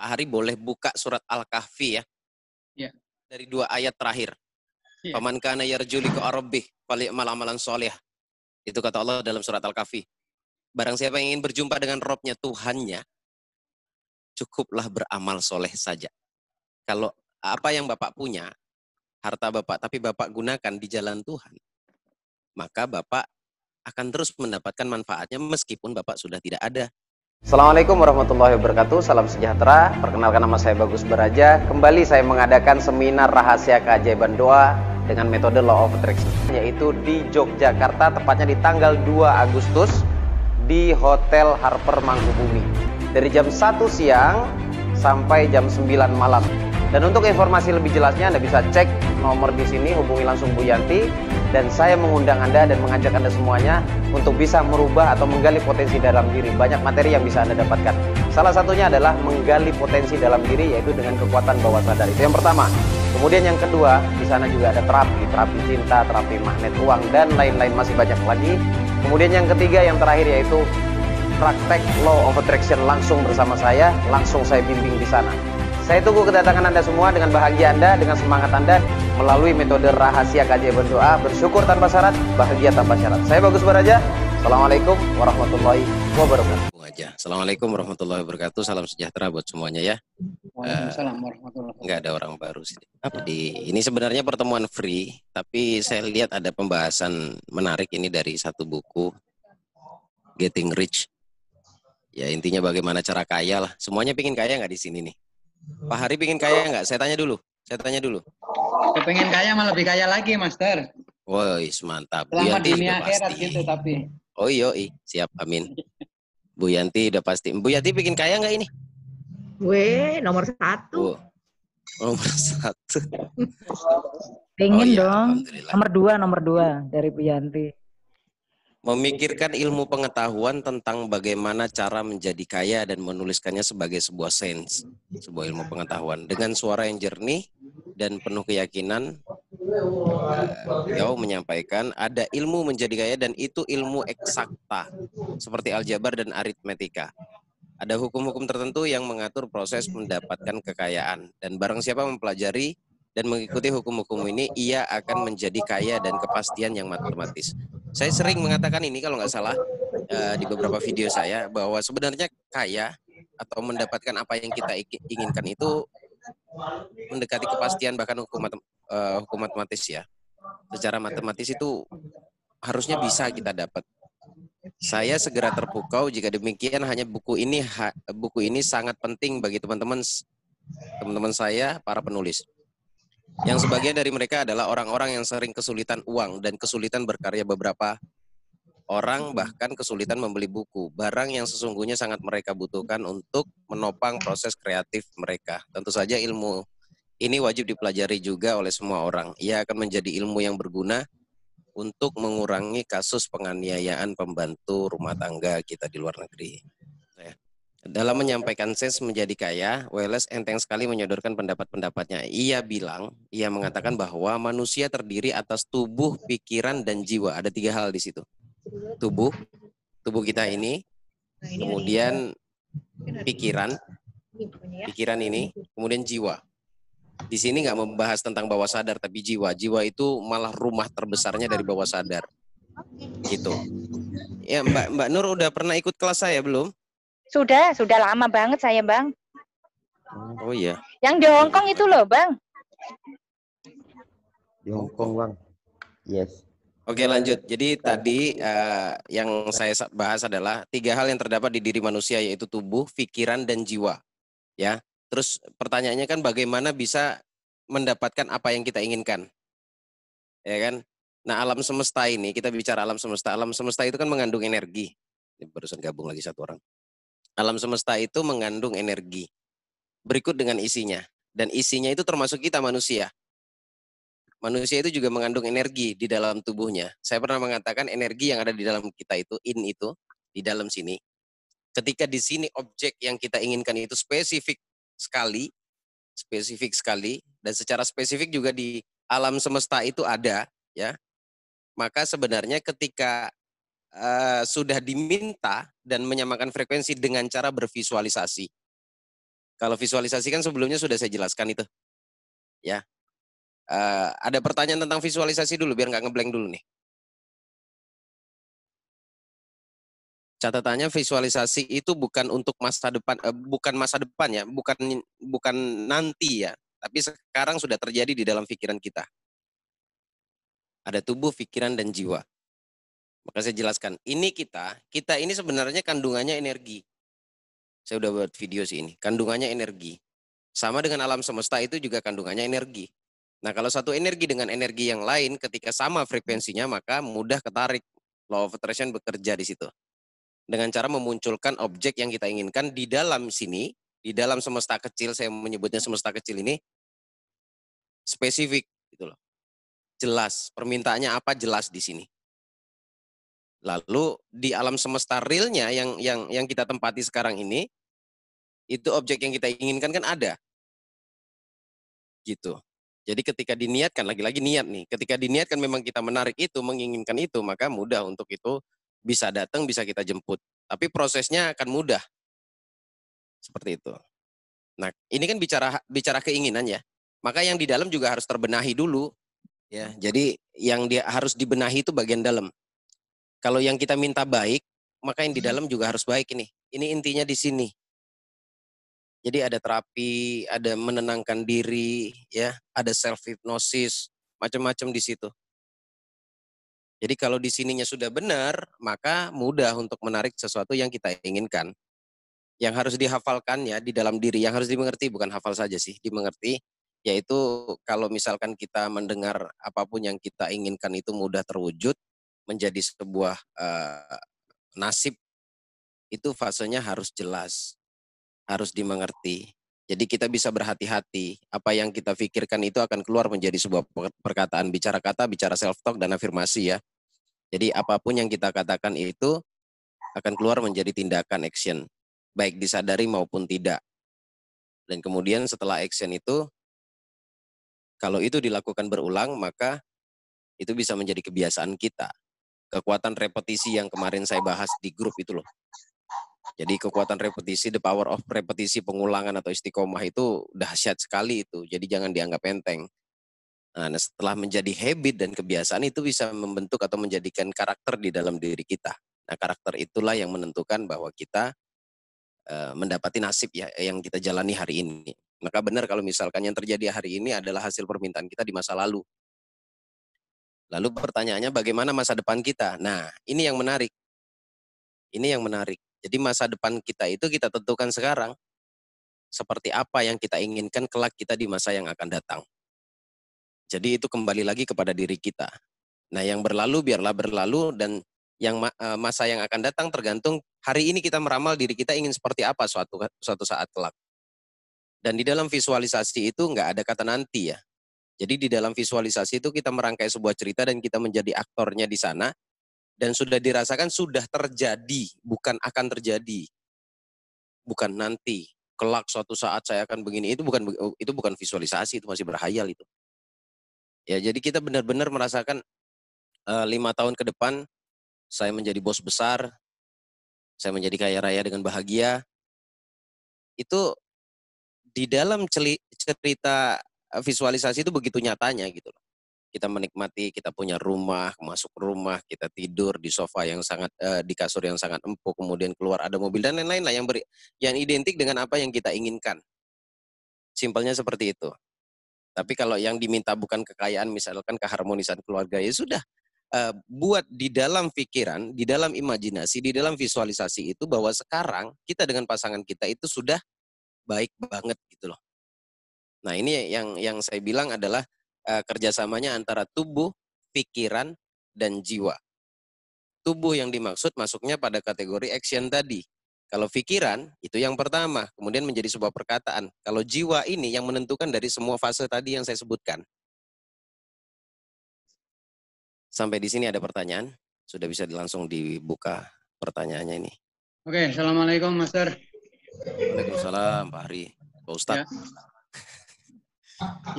Pak Hari boleh buka surat Al-Kahfi ya. Ya. Dari dua ayat terakhir. Ya. Paman kana yarju liqa rabbih falyamal amalan sholih. Itu kata Allah dalam surat Al-Kahfi. Barang siapa yang ingin berjumpa dengan Robnya, Tuhannya, cukuplah beramal soleh saja. Kalau apa yang Bapak punya, harta Bapak, tapi Bapak gunakan di jalan Tuhan, maka Bapak akan terus mendapatkan manfaatnya meskipun Bapak sudah tidak ada. Assalamualaikum warahmatullahi wabarakatuh. Salam sejahtera. Perkenalkan nama saya Bagus Beraja. Kembali saya mengadakan seminar rahasia keajaiban doa Dengan metode Law of Attraction Yaitu di Yogyakarta Tepatnya di tanggal 2 Agustus Di Hotel Harper Mangkubumi Dari jam 1 siang Sampai jam 9 malam Dan untuk informasi lebih jelasnya Anda bisa cek nomor di sini Hubungi langsung Bu Yanti dan saya mengundang Anda dan mengajak Anda semuanya untuk bisa merubah atau menggali potensi dalam diri. Banyak materi yang bisa Anda dapatkan. Salah satunya adalah menggali potensi dalam diri yaitu dengan kekuatan bawah sadar. Itu yang pertama. Kemudian yang kedua, di sana juga ada terapi, terapi cinta, terapi magnet uang dan lain-lain masih banyak lagi. Kemudian yang ketiga, yang terakhir yaitu praktek law of attraction langsung bersama saya, langsung saya bimbing di sana. Saya tunggu kedatangan Anda semua dengan bahagia Anda, dengan semangat Anda melalui metode rahasia kajian berdoa, bersyukur tanpa syarat, bahagia tanpa syarat. Saya Bagus Baraja. Assalamualaikum warahmatullahi wabarakatuh. Aja. Assalamualaikum warahmatullahi wabarakatuh. Salam sejahtera buat semuanya ya. Waalaikumsalam warahmatullahi Enggak ada orang baru sih. Jadi ini sebenarnya pertemuan free, tapi saya lihat ada pembahasan menarik ini dari satu buku Getting Rich. Ya intinya bagaimana cara kaya lah. Semuanya pingin kaya nggak di sini nih? Pak Hari pingin kaya nggak? Saya tanya dulu. Saya tanya dulu. Kepengen kaya malah lebih kaya lagi, Master. Woi, mantap. Bu Selamat Yanti dunia akhirat pasti. gitu tapi. Oh iya, iya. siap. Amin. Bu Yanti udah pasti. Bu Yanti bikin kaya nggak ini? Gue nomor satu. Bu. Nomor satu. Pengen Oh iya, dong. Nomor dua, nomor dua dari Bu Yanti. Memikirkan ilmu pengetahuan tentang bagaimana cara menjadi kaya dan menuliskannya sebagai sebuah sains, sebuah ilmu pengetahuan dengan suara yang jernih dan penuh keyakinan. eh, Beliau menyampaikan ada ilmu menjadi kaya dan itu ilmu eksakta seperti aljabar dan aritmetika. Ada hukum-hukum tertentu yang mengatur proses mendapatkan kekayaan dan barang siapa mempelajari dan mengikuti hukum-hukum ini, ia akan menjadi kaya dan kepastian yang matematis. Saya sering mengatakan ini kalau nggak salah eh, di beberapa video saya bahwa sebenarnya kaya atau mendapatkan apa yang kita inginkan itu mendekati kepastian bahkan hukum matem- eh, hukum matematis ya. Secara matematis itu harusnya bisa kita dapat. Saya segera terpukau jika demikian hanya buku ini buku ini sangat penting bagi teman-teman teman-teman saya para penulis. Yang sebagian dari mereka adalah orang-orang yang sering kesulitan uang dan kesulitan berkarya beberapa orang bahkan kesulitan membeli buku, barang yang sesungguhnya sangat mereka butuhkan untuk menopang proses kreatif mereka. Tentu saja ilmu ini wajib dipelajari juga oleh semua orang. Ia akan menjadi ilmu yang berguna untuk mengurangi kasus penganiayaan pembantu rumah tangga kita di luar negeri. Ya. Dalam menyampaikan ses menjadi kaya, Welles enteng sekali menyodorkan pendapat-pendapatnya. Ia bilang, ia mengatakan bahwa manusia terdiri atas tubuh, pikiran, dan jiwa. Ada tiga hal di situ. Tubuh, tubuh kita ini, kemudian pikiran, pikiran ini, kemudian jiwa. Di sini nggak membahas tentang bawah sadar, tapi jiwa. Jiwa itu malah rumah terbesarnya dari bawah sadar. Gitu. Ya, Mbak Mbak Nur udah pernah ikut kelas saya belum? Sudah, sudah lama banget saya, Bang. Oh iya. Yang di Hong Kong itu loh, Bang. Di Hong Kong, Bang. Yes. Oke lanjut. Jadi tadi eh, yang saya sa- bahas adalah tiga hal yang terdapat di diri manusia yaitu tubuh, pikiran, dan jiwa. Ya. Terus pertanyaannya kan bagaimana bisa mendapatkan apa yang kita inginkan? Ya kan? Nah alam semesta ini kita bicara alam semesta. Alam semesta itu kan mengandung energi. Ini barusan gabung lagi satu orang. Alam semesta itu mengandung energi. Berikut dengan isinya. Dan isinya itu termasuk kita manusia manusia itu juga mengandung energi di dalam tubuhnya. Saya pernah mengatakan energi yang ada di dalam kita itu, in itu, di dalam sini. Ketika di sini objek yang kita inginkan itu spesifik sekali, spesifik sekali, dan secara spesifik juga di alam semesta itu ada, ya. Maka sebenarnya ketika eh, sudah diminta dan menyamakan frekuensi dengan cara bervisualisasi. Kalau visualisasi kan sebelumnya sudah saya jelaskan itu. Ya. Eh, ada pertanyaan tentang visualisasi dulu biar nggak ngeblank dulu nih. Catatannya visualisasi itu bukan untuk masa depan eh, bukan masa depan ya, bukan bukan nanti ya, tapi sekarang sudah terjadi di dalam pikiran kita. Ada tubuh, pikiran dan jiwa. Maka saya jelaskan, ini kita, kita ini sebenarnya kandungannya energi. Saya udah buat video sih ini. Kandungannya energi. Sama dengan alam semesta itu juga kandungannya energi. Nah, kalau satu energi dengan energi yang lain ketika sama frekuensinya maka mudah ketarik. Law of attraction bekerja di situ. Dengan cara memunculkan objek yang kita inginkan di dalam sini, di dalam semesta kecil, saya menyebutnya semesta kecil ini spesifik gitu loh. Jelas, permintaannya apa jelas di sini. Lalu di alam semesta realnya yang yang yang kita tempati sekarang ini itu objek yang kita inginkan kan ada. Gitu. Jadi ketika diniatkan lagi-lagi niat nih, ketika diniatkan memang kita menarik itu, menginginkan itu, maka mudah untuk itu bisa datang, bisa kita jemput. Tapi prosesnya akan mudah. Seperti itu. Nah, ini kan bicara bicara keinginan ya. Maka yang di dalam juga harus terbenahi dulu. Ya, jadi yang dia harus dibenahi itu bagian dalam. Kalau yang kita minta baik, maka yang di dalam juga harus baik ini. Ini intinya di sini. Jadi ada terapi, ada menenangkan diri, ya, ada self hypnosis, macam-macam di situ. Jadi kalau di sininya sudah benar, maka mudah untuk menarik sesuatu yang kita inginkan. Yang harus dihafalkan ya di dalam diri, yang harus dimengerti bukan hafal saja sih, dimengerti yaitu kalau misalkan kita mendengar apa pun yang kita inginkan itu mudah terwujud, menjadi sebuah uh, nasib itu fasenya harus jelas, harus dimengerti. Jadi kita bisa berhati-hati. Apa yang kita pikirkan itu akan keluar menjadi sebuah perkataan bicara kata, bicara self talk dan afirmasi ya. Jadi apa pun yang kita katakan itu akan keluar menjadi tindakan action, baik disadari maupun tidak. Dan kemudian setelah action itu kalau itu dilakukan berulang maka itu bisa menjadi kebiasaan kita kekuatan repetisi yang kemarin saya bahas di grup itu loh. Jadi kekuatan repetisi, the power of repetisi pengulangan atau istiqomah itu dahsyat sekali itu. Jadi jangan dianggap enteng. Nah, setelah menjadi habit dan kebiasaan itu bisa membentuk atau menjadikan karakter di dalam diri kita. Nah, karakter itulah yang menentukan bahwa kita uh, mendapati nasib ya yang kita jalani hari ini. Maka benar kalau misalkan yang terjadi hari ini adalah hasil permintaan kita di masa lalu. Lalu pertanyaannya bagaimana masa depan kita? Nah, ini yang menarik. Ini yang menarik. Jadi masa depan kita itu kita tentukan sekarang. Seperti apa yang kita inginkan kelak kita di masa yang akan datang. Jadi itu kembali lagi kepada diri kita. Nah, yang berlalu biarlah berlalu dan yang eh, masa yang akan datang tergantung hari ini kita meramal diri kita ingin seperti apa suatu suatu saat kelak. Dan di dalam visualisasi itu nggak ada kata nanti ya. Jadi di dalam visualisasi itu kita merangkai sebuah cerita dan kita menjadi aktornya di sana dan sudah dirasakan sudah terjadi, bukan akan terjadi. Bukan nanti, kelak suatu saat saya akan begini. Itu bukan itu bukan visualisasi, itu masih berhayal itu. Ya, jadi kita benar-benar merasakan uh, lima tahun ke depan saya menjadi bos besar, saya menjadi kaya raya dengan bahagia. Itu di dalam cerita visualisasi itu begitu nyatanya gitu loh. Kita menikmati, kita punya rumah, masuk rumah, kita tidur di sofa yang sangat uh, di kasur yang sangat empuk, kemudian keluar ada mobil dan lain-lain lah yang beri, yang identik dengan apa yang kita inginkan. Simpelnya seperti itu. Tapi kalau yang diminta bukan kekayaan, misalkan keharmonisan keluarga, ya sudah. Uh, buat di dalam pikiran, di dalam imajinasi, di dalam visualisasi itu bahwa sekarang kita dengan pasangan kita itu sudah baik banget gitu loh. Nah ini yang yang saya bilang adalah uh, kerjasamanya antara tubuh, pikiran, dan jiwa. Tubuh yang dimaksud masuknya pada kategori action tadi. Kalau pikiran itu yang pertama, kemudian menjadi sebuah perkataan. Kalau jiwa ini yang menentukan dari semua fase tadi yang saya sebutkan. Sampai di sini ada pertanyaan? Sudah bisa langsung dibuka pertanyaannya ini. Oke, Assalamualaikum Master. Waalaikumsalam Pak Hari. Pak Ustadz. Ya.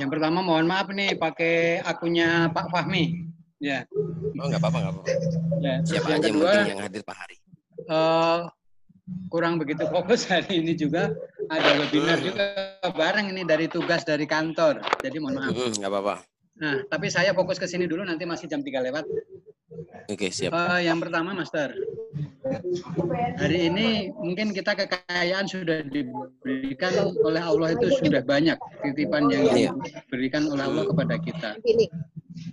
Yang pertama mohon maaf nih pakai akunnya Pak Fahmi. Ya. Oh nggak apa-apa nggak apa-apa. Ya. Siapa yang aja kedua, yang hadir Pak Hari. Uh, kurang begitu fokus hari ini juga ada webinar juga bareng ini dari tugas dari kantor. Jadi mohon maaf. Mm, nggak apa-apa. Nah, tapi saya fokus ke sini dulu nanti masih jam 3 lewat. Oke, siap. Eh, yang pertama, Master. Hari ini mungkin kita kekayaan sudah diberikan oleh Allah itu sudah banyak titipan yang Iya. diberikan oleh Allah kepada kita.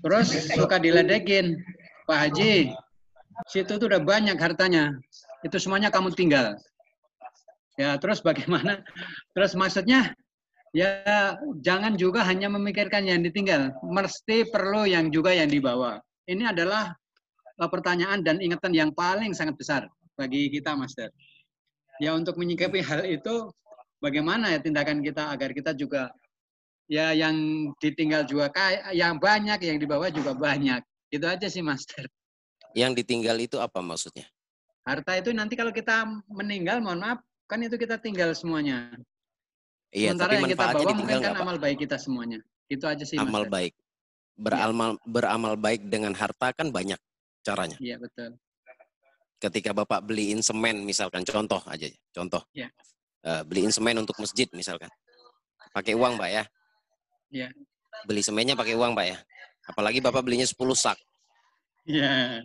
Terus suka diledekin, Pak Haji, situ tuh udah banyak hartanya. Itu semuanya kamu tinggal. Ya, terus bagaimana? Terus maksudnya ya jangan juga hanya memikirkan yang ditinggal, mesti perlu yang juga yang dibawa. Ini adalah pertanyaan dan ingatan yang paling sangat besar bagi kita, Master. Ya untuk menyikapi hal itu, bagaimana ya tindakan kita agar kita juga ya yang ditinggal juga kayak yang banyak, yang dibawa juga banyak. Itu aja sih, Master. Yang ditinggal itu apa maksudnya? Harta itu nanti kalau kita meninggal, mohon maaf, kan itu kita tinggal semuanya. Iya, Sementara tapi yang kita bawa mungkin kan amal baik kita semuanya. Itu aja sih, Amal Master. baik. Beramal beramal baik dengan harta kan banyak caranya. Iya, betul. Ketika Bapak beliin semen misalkan contoh aja, contoh. Iya. Eh, beliin semen untuk masjid misalkan. Pakai uang, Pak ya. Iya. Beli semennya pakai uang, Pak ya. Apalagi Bapak belinya 10 sak. Iya.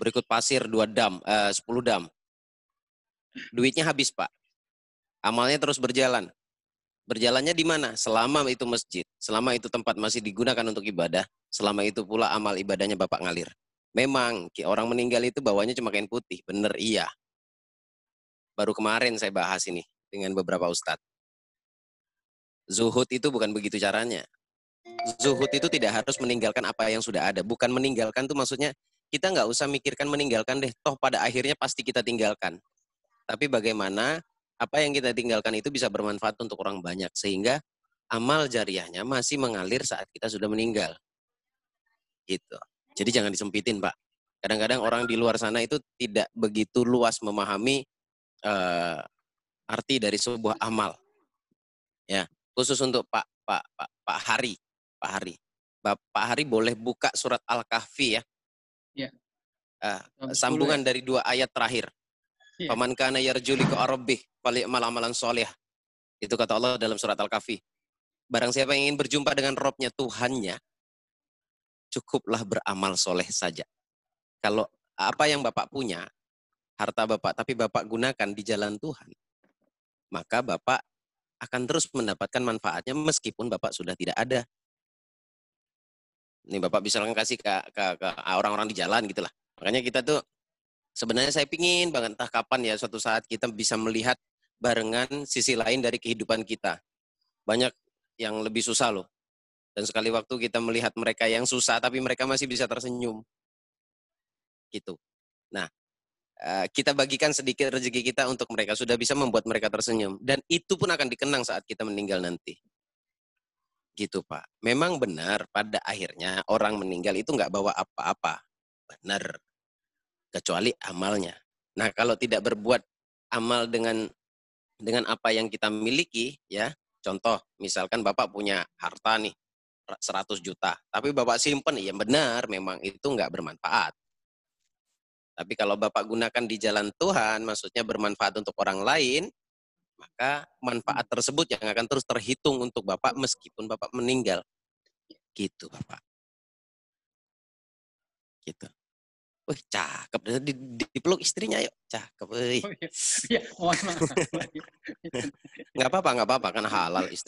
Berikut pasir 2 dam, eh, 10 dam. Duitnya habis, Pak. Amalnya terus berjalan. Berjalannya di mana? Selama itu masjid, selama itu tempat masih digunakan untuk ibadah, selama itu pula amal ibadahnya Bapak ngalir. Memang orang meninggal itu bawanya cuma kain putih, bener iya. Baru kemarin saya bahas ini dengan beberapa ustadz. Zuhud itu bukan begitu caranya. Zuhud itu tidak harus meninggalkan apa yang sudah ada. Bukan meninggalkan tuh maksudnya kita nggak usah mikirkan meninggalkan deh. Toh pada akhirnya pasti kita tinggalkan. Tapi bagaimana apa yang kita tinggalkan itu bisa bermanfaat untuk orang banyak sehingga amal jariahnya masih mengalir saat kita sudah meninggal. Gitu. Jadi jangan disempitin, Pak. Kadang-kadang orang di luar sana itu tidak begitu luas memahami eh, arti dari sebuah amal. Ya, khusus untuk Pak Pak Pak Pak Hari, Pak Hari. Pak Hari boleh buka surat Al-Kahfi ya. Ya. 10 sambungan ya? dari dua ayat terakhir. Paman kana yarju liqa rabbih falyamal amalan soleh. Itu kata Allah dalam surat Al-Kahfi. Barang siapa yang ingin berjumpa dengan Robnya Tuhannya, cukuplah beramal soleh saja. Kalau apa yang Bapak punya, harta Bapak, tapi Bapak gunakan di jalan Tuhan, maka Bapak akan terus mendapatkan manfaatnya meskipun Bapak sudah tidak ada. Ini Bapak bisa kasih ke, ke, ke orang-orang di jalan gitu lah. Makanya kita tuh sebenarnya saya pingin banget entah kapan ya suatu saat kita bisa melihat barengan sisi lain dari kehidupan kita. Banyak yang lebih susah loh. Dan sekali waktu kita melihat mereka yang susah tapi mereka masih bisa tersenyum. Gitu. Nah, eh, kita bagikan sedikit rezeki kita untuk mereka sudah bisa membuat mereka tersenyum dan itu pun akan dikenang saat kita meninggal nanti. Gitu, Pak. Memang benar pada akhirnya orang meninggal itu nggak bawa apa-apa. Benar kecuali amalnya. Nah, kalau tidak berbuat amal dengan dengan apa yang kita miliki, ya, contoh, misalkan Bapak punya harta nih, 100 juta, tapi Bapak simpen, ya benar, memang itu nggak bermanfaat. Tapi kalau Bapak gunakan di jalan Tuhan, maksudnya bermanfaat untuk orang lain, maka manfaat tersebut yang akan terus terhitung untuk Bapak meskipun Bapak meninggal. Gitu, Bapak. Gitu. Wih, cakep. Di, di, dipeluk istrinya, yuk. Cakep, wih. Oh, iya. Iya, mohon maaf. Nggak apa-apa, nggak apa-apa. Kan halal istri.